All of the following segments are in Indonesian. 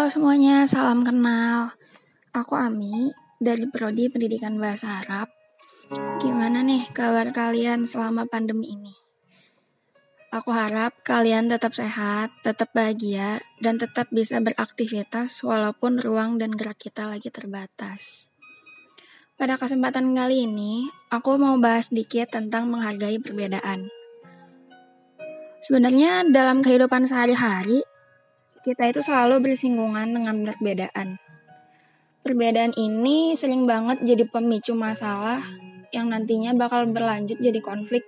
Halo semuanya, salam kenal. Aku Ami dari Prodi Pendidikan Bahasa Arab. Gimana nih kabar kalian selama pandemi ini? Aku harap kalian tetap sehat, tetap bahagia, dan tetap bisa beraktivitas walaupun ruang dan gerak kita lagi terbatas. Pada kesempatan kali ini, aku mau bahas sedikit tentang menghargai perbedaan. Sebenarnya dalam kehidupan sehari-hari, kita itu selalu bersinggungan dengan perbedaan. Perbedaan ini sering banget jadi pemicu masalah yang nantinya bakal berlanjut jadi konflik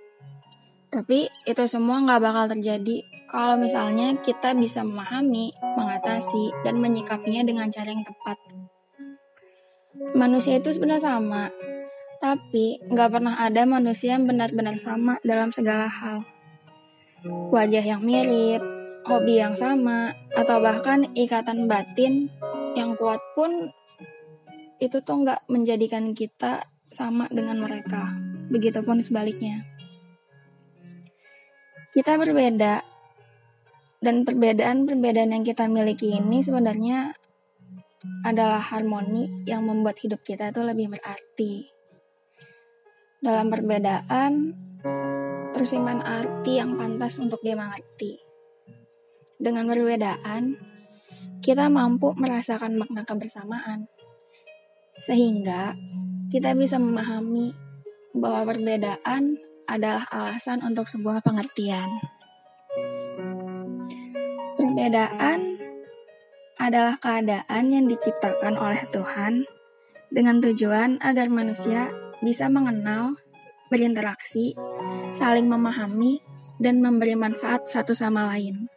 tapi itu semua nggak bakal terjadi kalau misalnya kita bisa memahami, mengatasi, dan menyikapinya dengan cara yang tepat. Manusia itu sebenarnya sama, tapi nggak pernah ada manusia yang benar-benar sama dalam segala hal. Wajah yang mirip, hobi yang sama, atau bahkan ikatan batin yang kuat pun itu tuh nggak menjadikan kita sama dengan mereka. Begitupun sebaliknya. Kita berbeda, dan perbedaan-perbedaan yang kita miliki ini sebenarnya adalah harmoni yang membuat hidup kita itu lebih berarti. Dalam perbedaan, tersimpan arti yang pantas untuk dia mengerti. Dengan perbedaan, kita mampu merasakan makna kebersamaan. Sehingga kita bisa memahami bahwa perbedaan adalah alasan untuk sebuah pengertian. Perbedaan adalah keadaan yang diciptakan oleh Tuhan dengan tujuan agar manusia bisa mengenal, berinteraksi, saling memahami, dan memberi manfaat satu sama lain.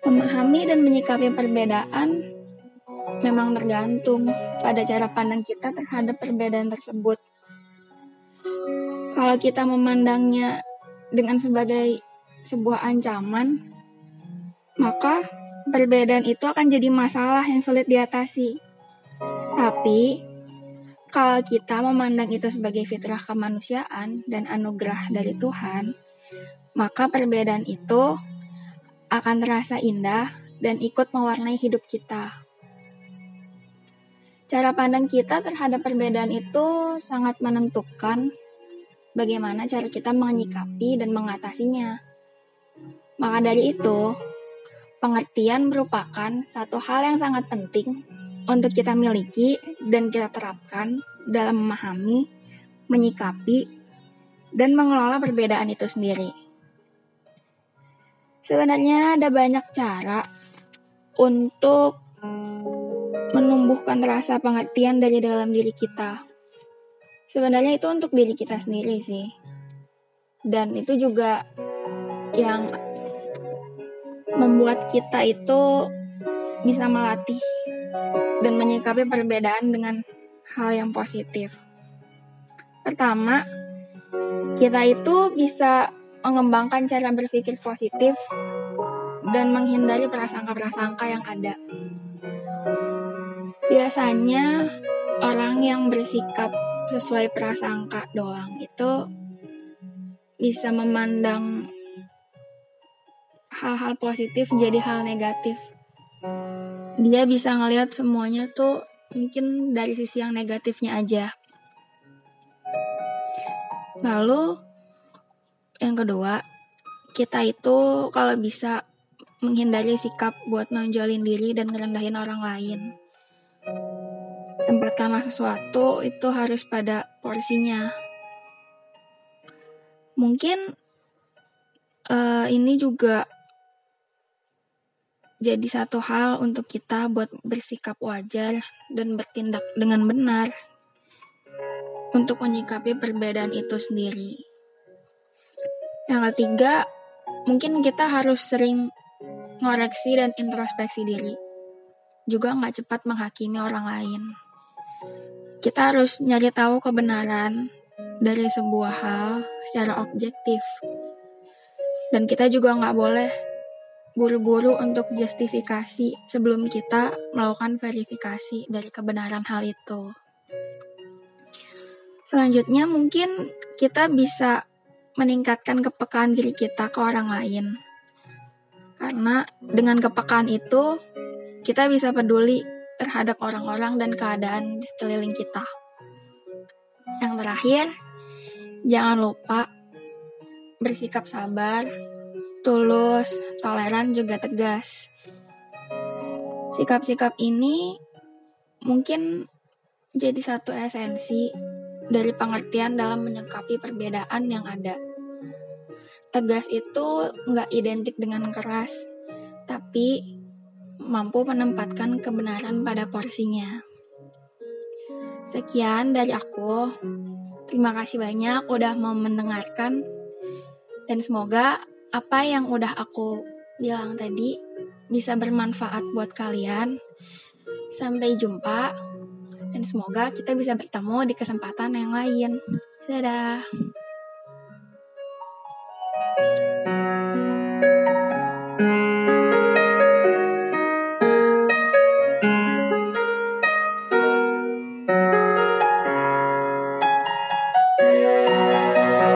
Memahami dan menyikapi perbedaan memang tergantung pada cara pandang kita terhadap perbedaan tersebut. Kalau kita memandangnya dengan sebagai sebuah ancaman, maka perbedaan itu akan jadi masalah yang sulit diatasi. Tapi, kalau kita memandang itu sebagai fitrah kemanusiaan dan anugerah dari Tuhan, maka perbedaan itu akan terasa indah dan ikut mewarnai hidup kita. Cara pandang kita terhadap perbedaan itu sangat menentukan bagaimana cara kita menyikapi dan mengatasinya. Maka dari itu, pengertian merupakan satu hal yang sangat penting untuk kita miliki dan kita terapkan dalam memahami, menyikapi, dan mengelola perbedaan itu sendiri. Sebenarnya ada banyak cara untuk menumbuhkan rasa pengertian dari dalam diri kita. Sebenarnya itu untuk diri kita sendiri sih. Dan itu juga yang membuat kita itu bisa melatih dan menyikapi perbedaan dengan hal yang positif. Pertama, kita itu bisa mengembangkan cara berpikir positif dan menghindari prasangka-prasangka yang ada. Biasanya orang yang bersikap sesuai prasangka doang itu bisa memandang hal-hal positif jadi hal negatif. Dia bisa ngelihat semuanya tuh mungkin dari sisi yang negatifnya aja. Lalu yang kedua, kita itu kalau bisa menghindari sikap buat nonjolin diri dan ngerendahin orang lain tempatkanlah sesuatu itu harus pada porsinya. Mungkin uh, ini juga jadi satu hal untuk kita buat bersikap wajar dan bertindak dengan benar untuk menyikapi perbedaan itu sendiri. Yang ketiga, mungkin kita harus sering ngoreksi dan introspeksi diri. Juga nggak cepat menghakimi orang lain kita harus nyari tahu kebenaran dari sebuah hal secara objektif. Dan kita juga nggak boleh buru-buru untuk justifikasi sebelum kita melakukan verifikasi dari kebenaran hal itu. Selanjutnya mungkin kita bisa meningkatkan kepekaan diri kita ke orang lain. Karena dengan kepekaan itu kita bisa peduli terhadap orang-orang dan keadaan di sekeliling kita. Yang terakhir, jangan lupa bersikap sabar, tulus, toleran, juga tegas. Sikap-sikap ini mungkin jadi satu esensi dari pengertian dalam menyikapi perbedaan yang ada. Tegas itu nggak identik dengan keras, tapi mampu menempatkan kebenaran pada porsinya. Sekian dari aku. Terima kasih banyak udah mau mendengarkan. Dan semoga apa yang udah aku bilang tadi bisa bermanfaat buat kalian. Sampai jumpa dan semoga kita bisa bertemu di kesempatan yang lain. Dadah. thank you